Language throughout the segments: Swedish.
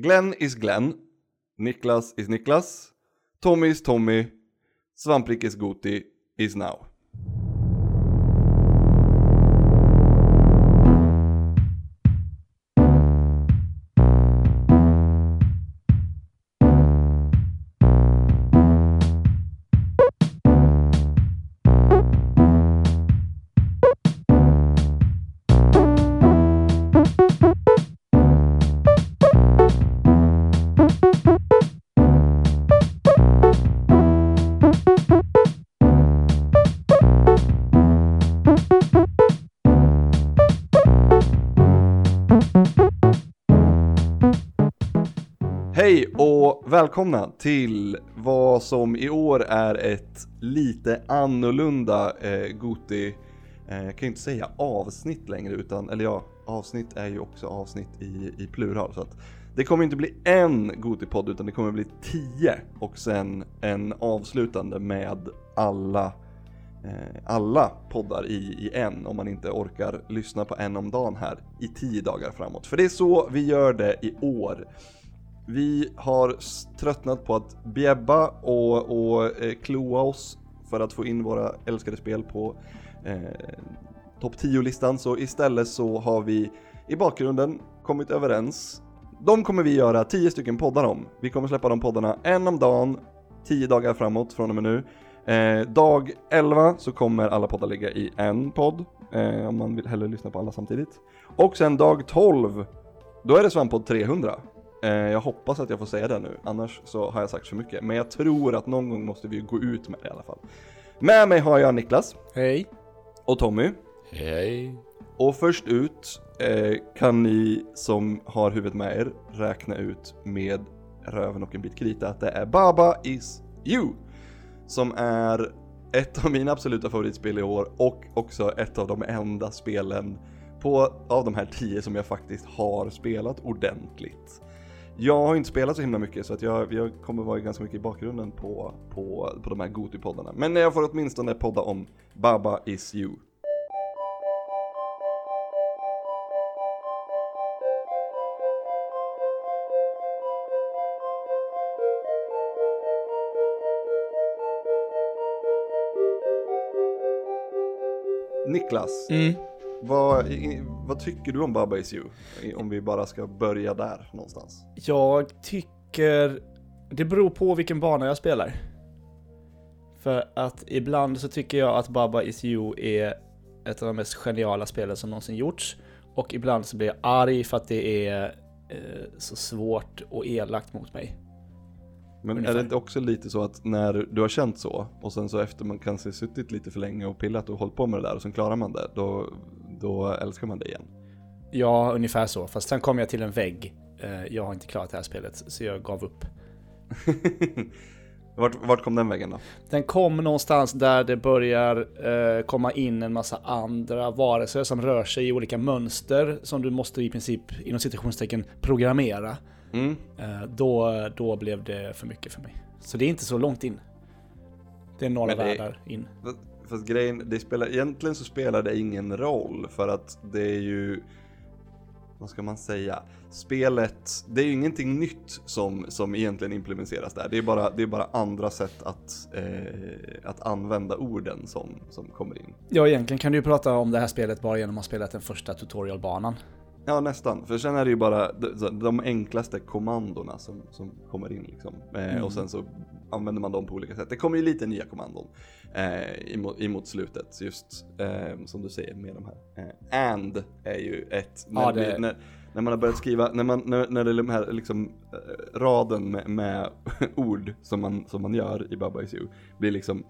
Glenn is Glenn, Niklas is Niklas, Tommy is Tommy, Svamprikes Goti is now. Hej och välkomna till vad som i år är ett lite annorlunda eh, Goti, eh, jag kan ju inte säga avsnitt längre utan, eller ja, avsnitt är ju också avsnitt i, i plural så att det kommer inte bli en Goti-podd utan det kommer bli tio och sen en avslutande med alla eh, alla poddar i, i en om man inte orkar lyssna på en om dagen här i tio dagar framåt. För det är så vi gör det i år. Vi har tröttnat på att bjäbba och, och eh, kloa oss för att få in våra älskade spel på eh, topp 10-listan. Så istället så har vi i bakgrunden kommit överens. De kommer vi göra 10 stycken poddar om. Vi kommer släppa de poddarna en om dagen, 10 dagar framåt från och med nu. Eh, dag 11 så kommer alla poddar ligga i en podd, eh, om man vill hellre lyssna på alla samtidigt. Och sen dag 12, då är det Svamppodd 300. Eh, jag hoppas att jag får säga det nu, annars så har jag sagt för mycket. Men jag tror att någon gång måste vi gå ut med det i alla fall. Med mig har jag Niklas Hej. och Tommy. Hej. Och först ut eh, kan ni som har huvudet med er räkna ut med röven och en bit krita att det är Baba is you. Som är ett av mina absoluta favoritspel i år och också ett av de enda spelen på, av de här tio som jag faktiskt har spelat ordentligt. Jag har inte spelat så himla mycket så att jag, jag kommer vara ganska mycket i bakgrunden på, på, på de här Goti-poddarna. Men jag får åtminstone podda om Baba is you. Niklas, Mm vad, vad tycker du om Baba Is You? Om vi bara ska börja där någonstans. Jag tycker... Det beror på vilken bana jag spelar. För att ibland så tycker jag att Baba Is You är ett av de mest geniala spelen som någonsin gjorts. Och ibland så blir jag arg för att det är eh, så svårt och elakt mot mig. Men Ungefär. är det inte också lite så att när du har känt så och sen så efter man kanske suttit lite för länge och pillat och hållit på med det där och sen klarar man det, då, då älskar man det igen? Ja, ungefär så. Fast sen kom jag till en vägg. Eh, jag har inte klarat det här spelet, så jag gav upp. vart, vart kom den vägen då? Den kom någonstans där det börjar eh, komma in en massa andra varelser som rör sig i olika mönster som du måste i princip inom citationstecken programmera. Mm. Eh, då, då blev det för mycket för mig. Så det är inte så långt in. Det är några det- världar in. Fast, grejen, det spelar, egentligen så spelar det ingen roll för att det är ju, vad ska man säga, spelet, det är ju ingenting nytt som, som egentligen implementeras där. Det är bara, det är bara andra sätt att, eh, att använda orden som, som kommer in. Ja, egentligen kan du ju prata om det här spelet bara genom att ha spelat den första tutorialbanan. Ja nästan, för sen är det ju bara de, de enklaste kommandona som, som kommer in liksom. Eh, Mm. Och sen så använder man dem på olika sätt. Det kommer ju lite nya kommandon eh, emot, emot slutet, just eh, som du säger med de här. Eh, and är ju ett, när, Ja, det... när, när man har börjat skriva, när, man, när, när det är de här liksom, eh, raden med, med ord som man, som man gör i Baba Is You blir liksom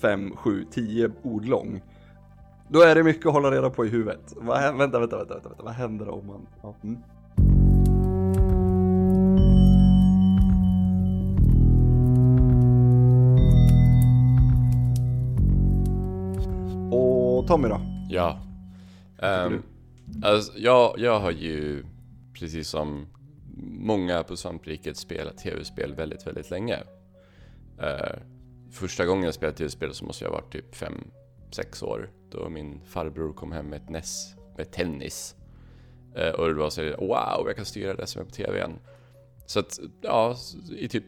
5, 7, 10 ord lång. Då är det mycket att hålla reda på i huvudet. Vänta, vänta, vänta, vänta, vänta, vad händer om man... Ja, mm. Tommy då? Ja. Ehm, alltså, jag, jag har ju, precis som många på Svampriket, spelat tv-spel väldigt, väldigt länge. Eh, första gången jag spelade tv-spel så måste jag ha varit typ 5-6 år. Då min farbror kom hem med ett NES med tennis. Eh, och det var så wow, jag kan styra det som är på tvn. Så att, ja, i typ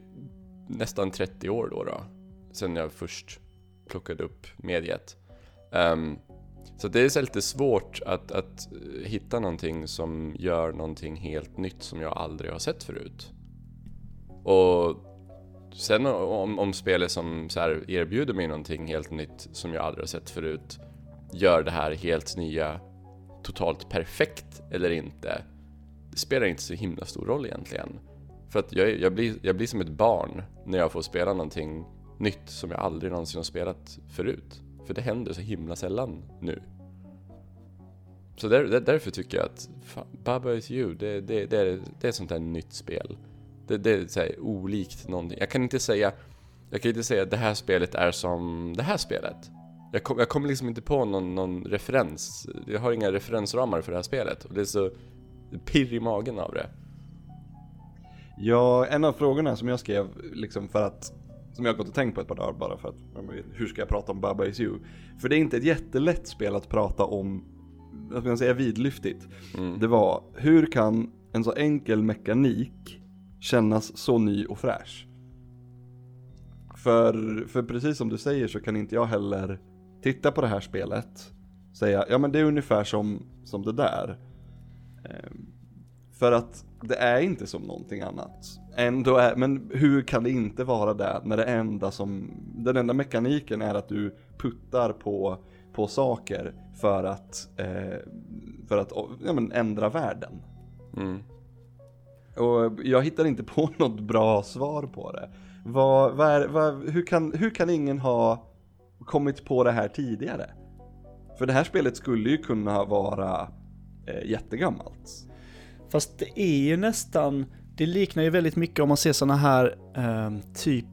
nästan 30 år då, då sen jag först plockade upp mediet. Um, så det är så lite svårt att, att hitta någonting som gör någonting helt nytt som jag aldrig har sett förut. Och sen om, om spelet som så här erbjuder mig någonting helt nytt som jag aldrig har sett förut gör det här helt nya totalt perfekt eller inte. Det spelar inte så himla stor roll egentligen. För att jag, jag, blir, jag blir som ett barn när jag får spela någonting nytt som jag aldrig någonsin har spelat förut. För det händer så himla sällan nu. Så där, där, därför tycker jag att fan, Baba is you, det, det, det, är, det är ett sånt där nytt spel. Det, det är så här, olikt någonting. Jag kan inte säga jag kan inte säga att det här spelet är som det här spelet. Jag, kom, jag kommer liksom inte på någon, någon referens. Jag har inga referensramar för det här spelet och det är så pirr i magen av det. Ja, en av frågorna som jag skrev liksom för att som jag har gått och tänkt på ett par dagar bara för att hur ska jag prata om Baba Is You? För det är inte ett jättelätt spel att prata om, vad ska man säga, vidlyftigt. Mm. Det var, hur kan en så enkel mekanik kännas så ny och fräsch? För, för precis som du säger så kan inte jag heller titta på det här spelet, säga ja men det är ungefär som, som det där. Ehm, för att det är inte som någonting annat. Ändå är, men hur kan det inte vara det när det enda som, den enda mekaniken är att du puttar på, på saker för att, eh, för att ja, men ändra världen. Mm. Och jag hittar inte på något bra svar på det. Vad, vad, vad, hur, kan, hur kan ingen ha kommit på det här tidigare? För det här spelet skulle ju kunna vara eh, jättegammalt. Fast det är ju nästan, det liknar ju väldigt mycket om man ser sådana här eh, typ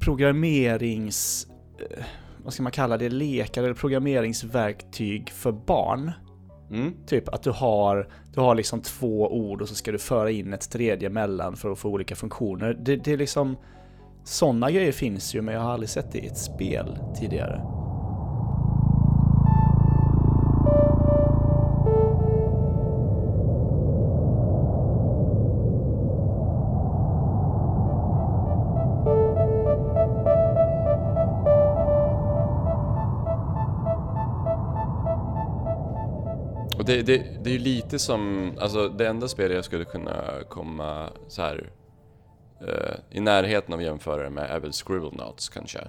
programmerings, eh, vad ska man kalla det, lekar eller programmeringsverktyg för barn. Mm. Typ att du har, du har liksom två ord och så ska du föra in ett tredje mellan för att få olika funktioner. Det, det är liksom, sådana grejer finns ju men jag har aldrig sett det i ett spel tidigare. Det, det, det är ju lite som, alltså det enda spel jag skulle kunna komma så här uh, i närheten av jämföra med är väl Scribblenauts kanske.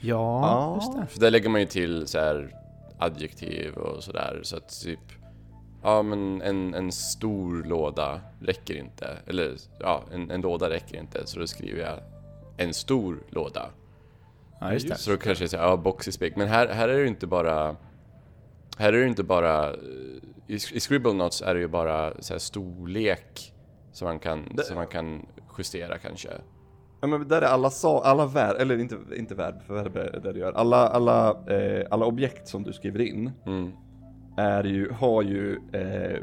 Ja, just det. För där lägger man ju till så här adjektiv och sådär så att typ Ja men en, en stor låda räcker inte, eller ja en, en låda räcker inte så då skriver jag en stor låda. Ja just det. Så då kanske jag säger ja box is big, men här, här är det ju inte bara här är det inte bara, eh, i, i Scribblenauts är det ju bara så storlek som man kan, det... som man kan justera kanske. Ja men där är alla, sa, alla verb, eller inte, inte verb, för verb är det du gör. Alla, alla, eh, alla objekt som du skriver in mm. är ju, har ju eh,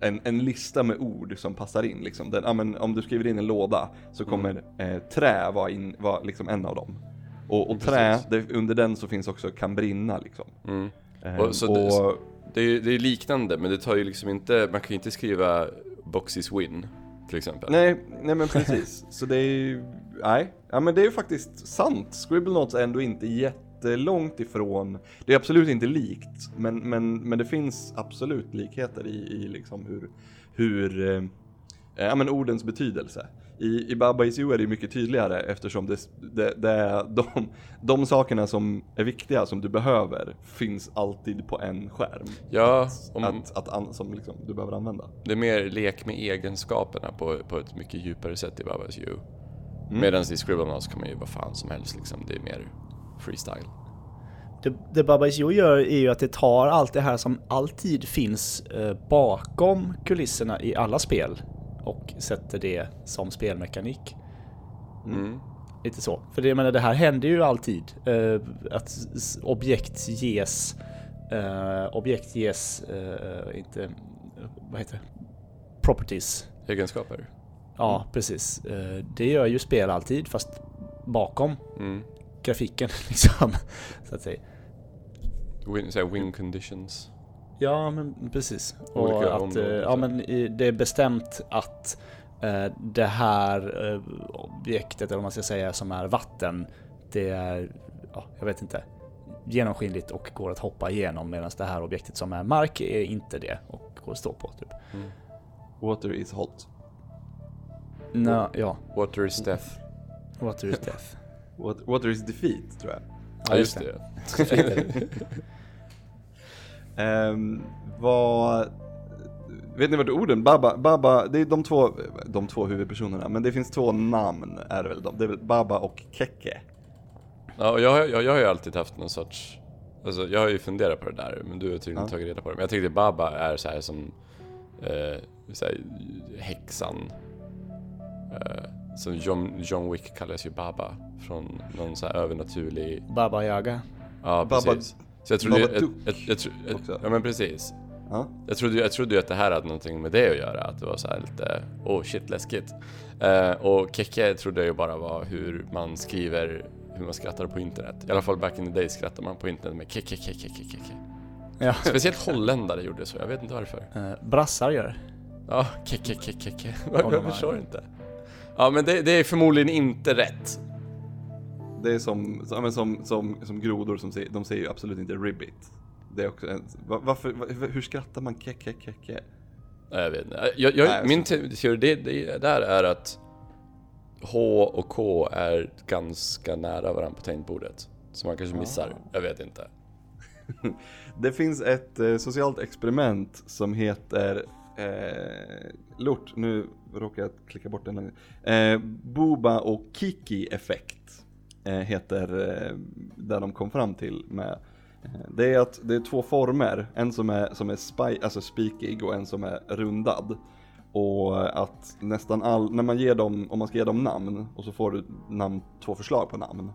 en, en lista med ord som passar in liksom. Den, ja, men om du skriver in en låda så kommer mm. eh, trä vara, in, vara liksom en av dem. Och, och trä, det, under den så finns också kan brinna liksom. Mm. Ehm, och, så och, det, är, det är liknande, men det tar ju liksom inte, man kan ju inte skriva boxes win till exempel. Nej, nej men precis. så det är ju, nej, ja men det är ju faktiskt sant. Scribblenauts är ändå inte jättelångt ifrån, det är absolut inte likt, men, men, men det finns absolut likheter i, i liksom hur, hur eh, ja men ordens betydelse. I, i Baba Is You är det mycket tydligare eftersom det, det, det är de, de sakerna som är viktiga, som du behöver, finns alltid på en skärm. Ja, om, att, att, att, som liksom du behöver använda. Det är mer lek med egenskaperna på, på ett mycket djupare sätt i Baba Is You. Mm. Medan i Scribblenauts kan man ju vad fan som helst liksom, det är mer freestyle. Det, det Baba Is You gör är ju att det tar allt det här som alltid finns eh, bakom kulisserna i alla spel och sätter det som spelmekanik. Mm. Lite så. För det, menar, det här händer ju alltid. Uh, att objekt ges... Uh, objekt ges... Uh, inte... Vad heter det? Properties. Egenskaper. Ja, mm. precis. det gör ju spel alltid, fast bakom mm. grafiken liksom. Så att säga. Win, så win conditions. Ja, men precis. Och att, ja, men det är bestämt att eh, det här eh, objektet, eller vad man ska säga, som är vatten, det är, ja, jag vet inte, genomskinligt och går att hoppa igenom medan det här objektet som är mark är inte det och går att stå på. Typ. Water is hot. Nå, ja, Water is death. water is death. Wat- Water is defeat, tror jag. Ja, just det. Ehm, vad... Vet ni vad orden, Baba, Baba, det är de två, de två huvudpersonerna, men det finns två namn är det väl de, det är väl Baba och Keke. Ja, och jag, har- jag, jag har ju alltid haft någon sorts... Alltså jag har ju funderat på det där, men du har tydligen Ja. tagit reda på det. Men jag tyckte Baba är så här som... Eh, så här, häxan. Eh, som John, John Wick kallas ju Baba. Från någon så här övernaturlig... Baba Yaga. Ja, Baba- precis. Så jag trodde ju... Babadook Jag, jag, jag, jag, också. ja men precis. Ja. Jag trodde, ju- jag trodde ju att det här hade någonting med det att göra, att det var så här lite oh shit läskigt. Eh, och Keke trodde jag ju bara var hur man skriver, hur man skrattar på internet. I alla fall back in the day skrattade man på internet med keke, keke, keke, keke. Ja. Speciellt holländare gjorde så, jag vet inte varför. Eh, brassar gör det. Ja, keke, keke, keke. Ja, Jag, jag förstår inte. Ja men det, det är förmodligen inte rätt. Det är som, som, som, som, som grodor som säger, de säger ju absolut inte ribbit. Det är också en, va- varför, va- hur skrattar man Keke, Keke? Jag vet inte. Jag, jag, Nej, min te- teori det, det där är att H och K är ganska nära varandra på tangentbordet. Så man kanske missar, jag vet inte. Det finns ett eh, socialt experiment som heter eh, Lort, nu råkar jag klicka bort den. Eh, Boba och Kiki effekt Eh, heter eh, där de kom fram till med eh, det är att det är två former, en som är, som är spy, alltså spikig och en som är rundad. Och att nästan all, när man ger dem, om man ska ge dem namn och så får du namn, två förslag på namn.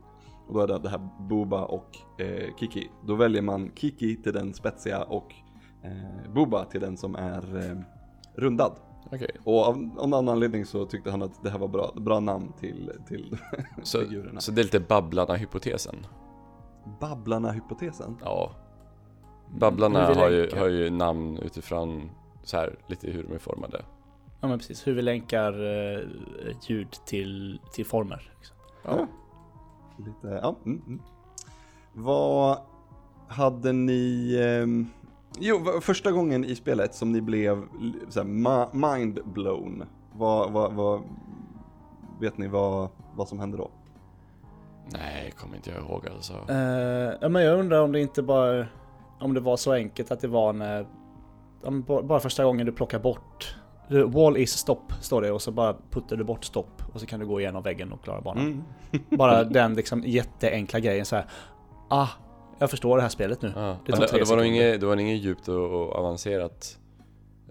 Och då är det det här Boba och eh, Kiki. Då väljer man Kiki till den spetsiga och eh, Boba till den som är eh, rundad. Okej, Och av, av någon anledning så tyckte han att det här var bra, bra namn till, till så, figurerna. så det är lite Babblarna-hypotesen? Babblarna-hypotesen. Ja. Babblarna har ju, har ju namn utifrån så här lite hur de är formade. Ja men precis, hur vi länkar eh, ljud till, till former. Liksom. Ja. Lite, ja. Mm, mm. Vad hade ni... ehm, jo, första gången i spelet som ni blev så här, ma- mind blown. Vad, vad, vad, vet ni vad, vad som hände då? Nej, kommer inte jag ihåg alltså. Ja, men jag undrar om det inte bara om det var så enkelt att det var när ba- bara första gången du plockar bort the Wall is stop står det och så bara puttar du bort stopp och så kan du gå igenom väggen och klara banan. Mm. Bara den liksom jätteenkla grejen så här. Ah, jag förstår det här spelet nu. Ja. Det tar det, tre det, var inget, det var inget djupt och, och avancerat.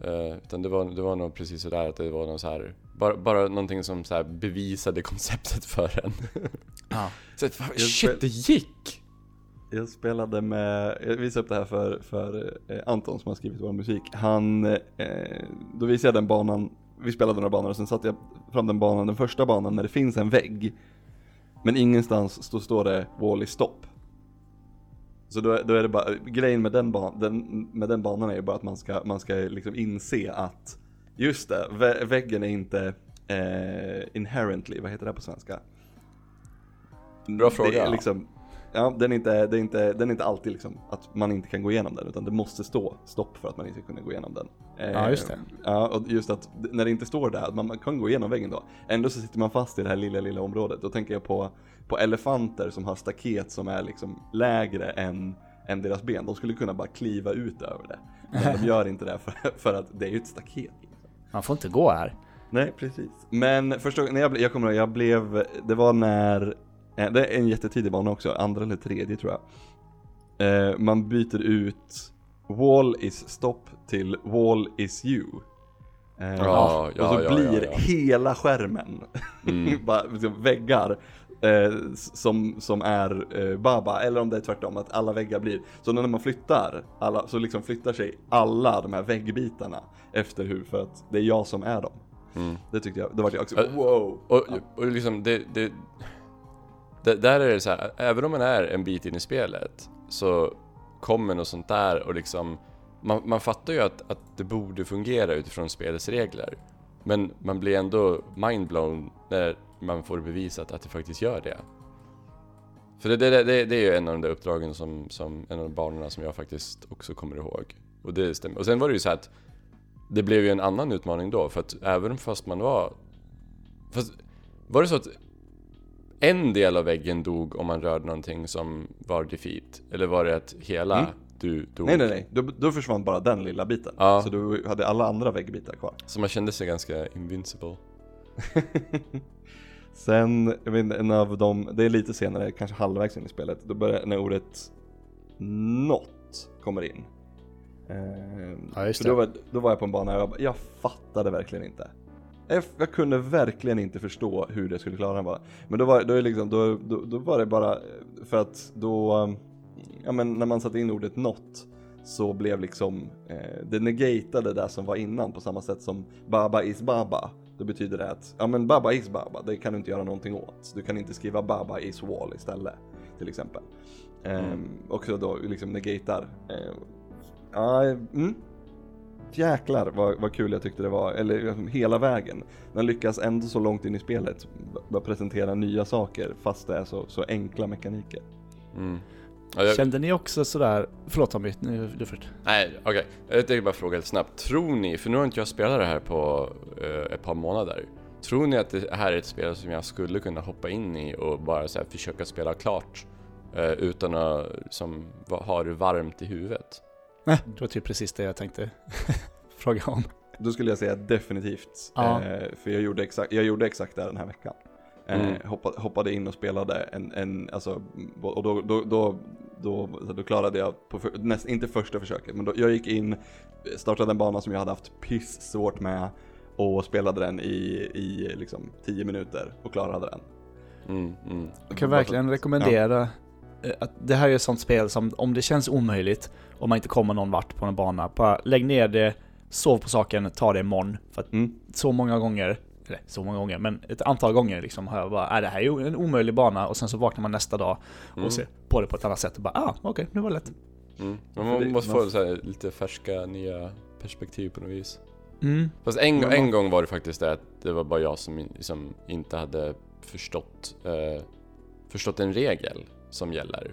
eh, utan det var, det var nog precis sådär att det var någon så här, bara, bara någonting som så här bevisade konceptet för en. Ja. Så att, fan, shit, spel- det gick! Jag spelade med, jag visade upp det här för, för eh, Anton som har skrivit vår musik. Han, eh, då visade jag den banan, vi spelade några banor och sen satte jag fram den banan, den första banan när det finns en vägg. Men ingenstans står, står det wall is stop. Så då, då är det bara, grejen med den, ban, den, med den banan är ju bara att man ska, man ska liksom inse att Just det, vä väggen är inte eh, inherently, vad heter det på svenska? Bra fråga. Det är liksom, ja, den är, inte, det är inte, den är inte alltid liksom att man inte kan gå igenom den utan det måste stå stopp för att man inte ska kunna gå igenom den. Eh, Ja, just det. Ja, och just att när det inte står där, att man, man kan gå igenom väggen då. Ändå så sitter man fast i det här lilla, lilla området. Då tänker jag på, på elefanter som har staket som är liksom lägre än, än deras ben. De skulle kunna bara kliva ut över det. Men de gör inte det för, för att det är ju ett staket. Liksom. Man får inte gå här. Nej, precis. Men första gången, när jag, jag kommer ihåg, jag blev, det var när, eh, det är en jättetidig bana också, andra eller tredje tror jag. Eh, man byter ut wall is stop till wall is you. Eh, Ja, ja, och så ja, blir hela skärmen Mm. bara liksom väggar eh, som, som är eh, Baba, eller om det är tvärtom, att alla väggar blir, så när man flyttar, alla, så liksom flyttar sig alla de här väggbitarna efter hur, för att det är jag som är dem. Mm. Det tyckte jag, det var jag också, wow! Och, och liksom det, det, det, där är det så här, även om man är en bit in i spelet så kommer något sånt där och liksom man, man fattar ju att, att det borde fungera utifrån spelets regler. Men man blir ändå mindblown när man får bevisat att det faktiskt gör det. För det, det, det, det är ju en av de där uppdragen som, som en av de banorna som jag faktiskt också kommer ihåg. Och det stämmer. Och sen var det ju så att det blev ju en annan utmaning då, för att även fast man var... Fast var det så att en del av väggen dog om man rörde någonting som var defeat? Eller var det att hela Mm. du dog? Nej nej nej, då, då försvann bara den lilla biten. Ja. Så du hade alla andra väggbitar kvar. Så man kände sig ganska invincible. Sen, jag vet inte, en av dem, det är lite senare, kanske halvvägs in i spelet, då börjar när ordet not kommer in. Eh, Ja, just det. Då, var, då var jag på en bana och jag, bara, jag fattade verkligen inte. Jag, jag kunde verkligen inte förstå hur det skulle klara den bara. Men då var, då, är liksom, då, då, då var det bara för att då, ja men när man satte in ordet not så blev liksom, eh, det negatade det som var innan på samma sätt som Baba is Baba. Då betyder det att, ja men Baba is Baba, det kan du inte göra någonting åt. Du kan inte skriva Baba is wall istället, till exempel. Ehm, och så då liksom negatar. Eh, ja, mm. Jäklar vad, vad kul jag tyckte det var, eller hela vägen. Den lyckas ändå så långt in i spelet presentera nya saker fast det är så, så enkla mekaniker. Mm. Ja, jag, Kände ni också sådär, förlåt Tommy, nu du först. nej, okej. Jag tänkte bara fråga lite snabbt. Tror ni, för nu har inte jag spelat det här på eh, ett par månader. Tror ni att det här är ett spel som jag skulle kunna hoppa in i och bara så här, försöka spela klart? Eh, utan att som, ha det varmt i huvudet? Nej, det var typ precis det jag tänkte fråga om. Då skulle jag säga definitivt. Ja. Eh, för jag gjorde, exakt, jag gjorde exakt det den här veckan. Eh, Mm. hoppade, hoppade in och spelade en, en alltså, och då, då, då, då, då klarade jag, på för, näst, inte första försöket, men då, jag gick in, startade en bana som jag hade haft piss svårt med och spelade den i, i liksom 10 minuter och klarade den. Mm, mm. Jag kan verkligen rekommendera eh, att det här är ett sånt spel som om det känns omöjligt, om man inte kommer någon vart på en bana, bara lägg ner det, sov på saken, ta det imorgon. För att Mm. så många gånger, eller så många gånger, men ett antal gånger liksom har jag bara, är det här är ju en omöjlig bana och sen så vaknar man nästa dag och Mm. ser på det på ett annat sätt och bara, ah okej, nu var det lätt. Mm. Man måste få så här, lite färska, nya perspektiv på något vis. Mm. Fast en, en gång var det faktiskt det att det var bara jag som, in- som inte hade förstått, eh, förstått en regel som gäller.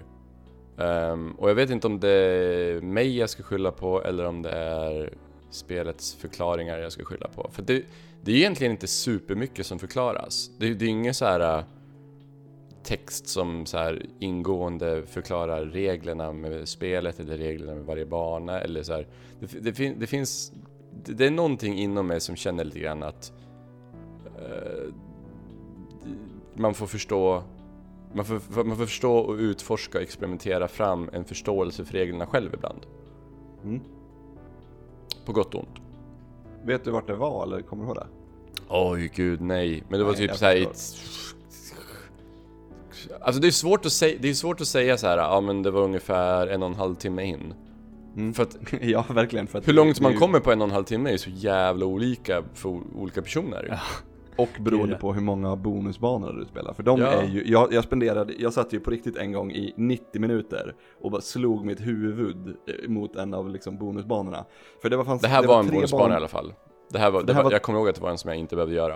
Ehm, och jag vet inte om det är mig jag ska skylla på eller om det är spelets förklaringar jag ska skylla på. För det, det är egentligen inte supermycket som förklaras. Det, det är ingen så här äh, text som så här ingående förklarar reglerna med spelet eller reglerna med varje bana eller så här. Det, det, fin, det finns det, det är någonting inom mig som känner lite grann att uh, man får förstå man får, man får förstå och utforska och experimentera fram en förståelse för reglerna själv ibland. Mm. På gott och ont. Vet du vart det var eller kommer du ihåg det? Oj gud nej. Men det var Nej, typ såhär... förstår. Alltså det är svårt att säga, det är svårt att säga så här, ja men det var ungefär en och en halv timme in. Mm. För att ja, verkligen. För att hur långt man ju- kommer på en och en halv timme är så jävla olika för olika personer. Ja. Och beroende Det det. på hur många bonusbanor du spelar. För de Ja. är ju, jag, jag spenderade, jag satt ju på riktigt en gång i 90 minuter och bara slog mitt huvud eh, mot en av liksom bonusbanorna. För det var, fanns, Det här var en tre bonusbana ban- i alla fall. Det här var, Det det här var, var- jag kommer ihåg att det var en som jag inte behövde göra.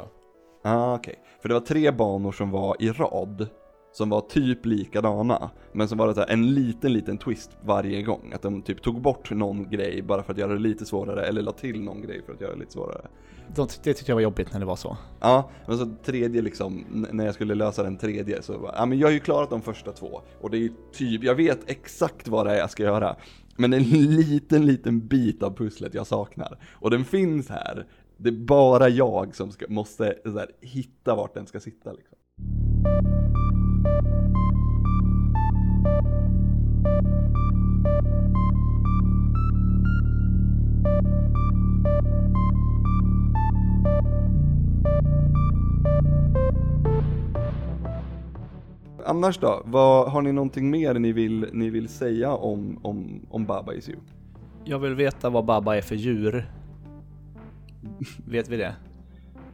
Ah, okej. För det var tre banor som var i rad. Som var typ likadana. Men som var det så här, en liten, liten twist varje gång. Att de typ tog bort någon grej bara för att göra det lite svårare. Eller la till någon grej för att göra det lite svårare. De, det tyckte jag var jobbigt när det var så. Ja, men så tredje liksom, när jag skulle lösa den tredje så bara, ja men jag har ju klarat de första två. Och det är ju typ, jag vet exakt vad det är jag ska göra. Men en liten, liten bit av pusslet jag saknar. Och den finns här. Det är bara jag som ska, måste här, hitta vart den ska sitta liksom. Annars då, vad, har ni någonting mer ni vill, ni vill säga om, om, om Baba Is You? Jag vill veta vad Baba är för djur. Vet vi det?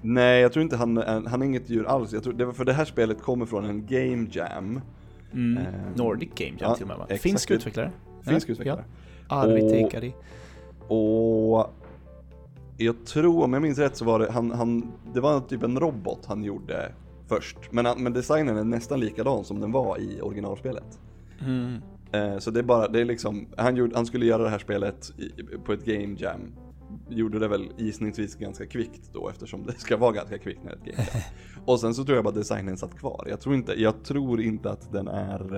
Nej, jag tror inte han, är- han är inget djur alls. Jag tror, det var för det här spelet kommer från en game jam. Mm. Ehm, Nordic Game Jam ja, till och med va? exakt. Finsk utvecklare? Finsk utvecklare. Ja. Arvi Och-. Och jag tror, om jag minns rätt så var det, han, han, det var typ en robot han gjorde först. Men, men designen är nästan likadan som den var i originalspelet. Mm. Eh, så det är bara, det är liksom, han, gjorde, han skulle göra det här spelet i, på ett game jam. Gjorde det väl gissningsvis ganska kvickt då eftersom det ska vara ganska kvickt när det är ett game. Och sen så tror jag bara designen satt kvar. Jag tror inte, jag tror inte att den är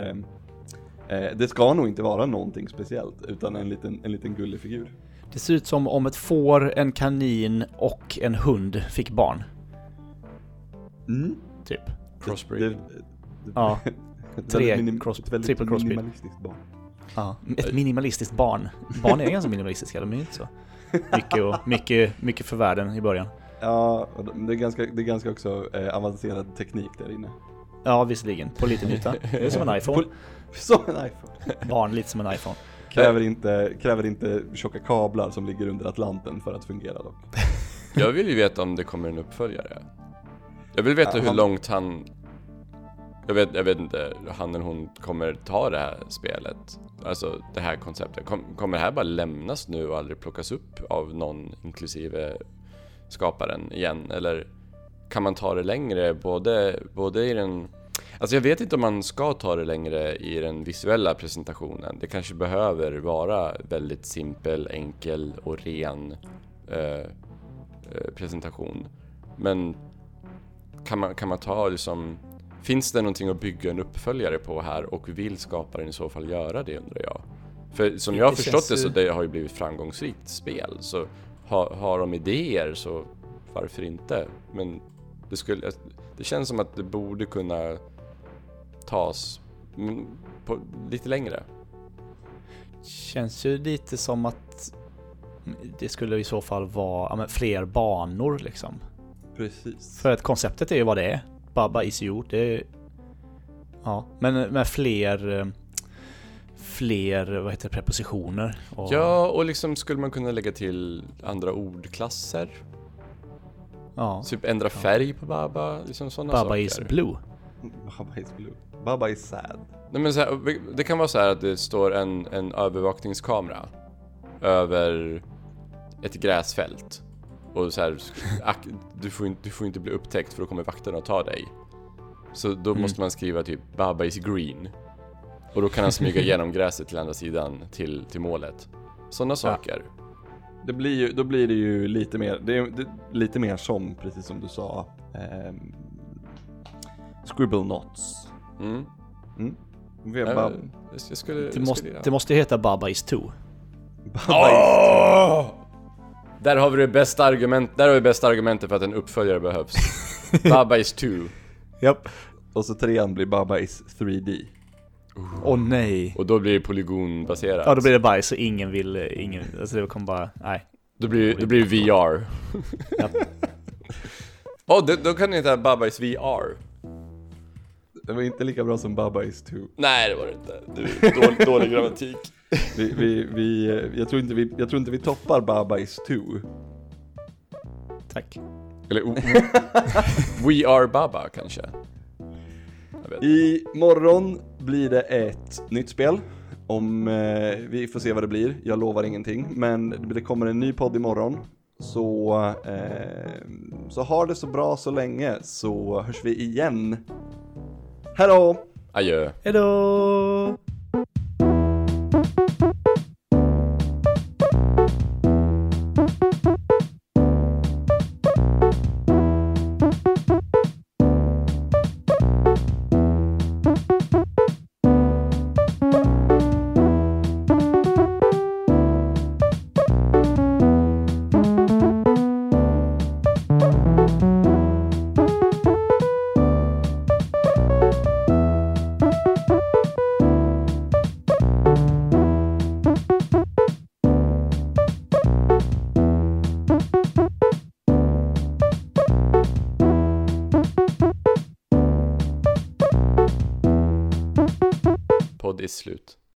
eh, eh, det ska nog inte vara någonting speciellt utan en liten, en liten gullig figur. Det ser ut som om ett får, en kanin och en hund fick barn. Mm. Typ. Crossbreed. Ja. Tre minim- cross- triple crossbreed. minimalistiskt barn. Ja. Ett minimalistiskt barn. Barn är ganska minimalistiska, de är ju inte så mycket, och, mycket, mycket för världen i början. Ja, det är ganska, det är ganska också eh, avancerad teknik där inne. Ja, visserligen. På liten yta. Det är som en iPhone. Som en iPhone. Barn, lite som en iPhone. Kräver inte, kräver inte tjocka kablar som ligger under Atlanten för att fungera dock. Jag vill ju veta om det kommer en uppföljare. Jag vill veta Ja, hur han- långt han... Jag vet, jag vet inte, han eller hon kommer ta det här spelet. Alltså det här konceptet. Kom, kommer det här bara lämnas nu och aldrig plockas upp av någon, inklusive skaparen igen? Eller kan man ta det längre, både, både i den... Alltså jag vet inte om man ska ta det längre i den visuella presentationen. Det kanske behöver vara väldigt simpel, enkel och ren eh, eh presentation. Men kan man, kan man ta liksom... Finns det någonting att bygga en uppföljare på här och vill skaparen i så fall göra det undrar jag? För som jag har Det förstått det så det har ju blivit framgångsrikt spel. Så har, har de idéer så varför inte? Men det, skulle, det känns som att det borde kunna tas på, lite längre. Känns ju lite som att det skulle i så fall vara ja, men fler banor liksom. Precis. För att konceptet är ju vad det är. Baba is you. Det är, ja, men med fler... eh, Fler, vad heter det, prepositioner. Och, Ja, och liksom skulle man kunna lägga till andra ordklasser? ja. Typ ändra färg på Baba, liksom sådana saker. Baba is blue. Baba is blue. Baba is sad. Nej, men så här, det kan vara så här att det står en, en övervakningskamera över ett gräsfält. Och så här, du, får inte, du får inte bli upptäckt för då kommer vakterna att ta dig. Så då Mm. måste man skriva typ Baba is green. Och då kan han smyga igenom gräset till andra sidan till, till målet. Sådana saker. Det blir ju, då blir det ju lite mer, det är, det, lite mer som, precis som du sa, ehm, Scribble Knots. Mm. Mm. Vi har Jag, skulle... Det måste, det måste heta Baba is 2. Baba is, Åh! Där har vi det bästa argument, där har vi bästa argumentet för att en uppföljare behövs. Baba is 2. Japp. och så trean blir Baba is 3D. Åh nej. Och då blir det polygonbaserat. Ja, då blir det bajs och ingen vill, ingen, alltså det kommer bara, nej. Då blir det blir VR. Ja. Åh, då, då kan det heta Baba is VR. Det var inte lika bra som Baba is 2. Nej, det var det inte. Det är dålig, dålig grammatik. Vi, vi, vi, jag, tror inte vi, jag tror inte vi toppar Baba is 2. Tack. Eller We are Baba kanske. Jag vet. I morgon blir det ett nytt spel. Om eh, vi får se vad det blir. Jag lovar ingenting. Men det kommer en ny podd imorgon. Så, eh, så har det så bra så länge så hörs vi igen. Hejdå! Adjö. Podd slut.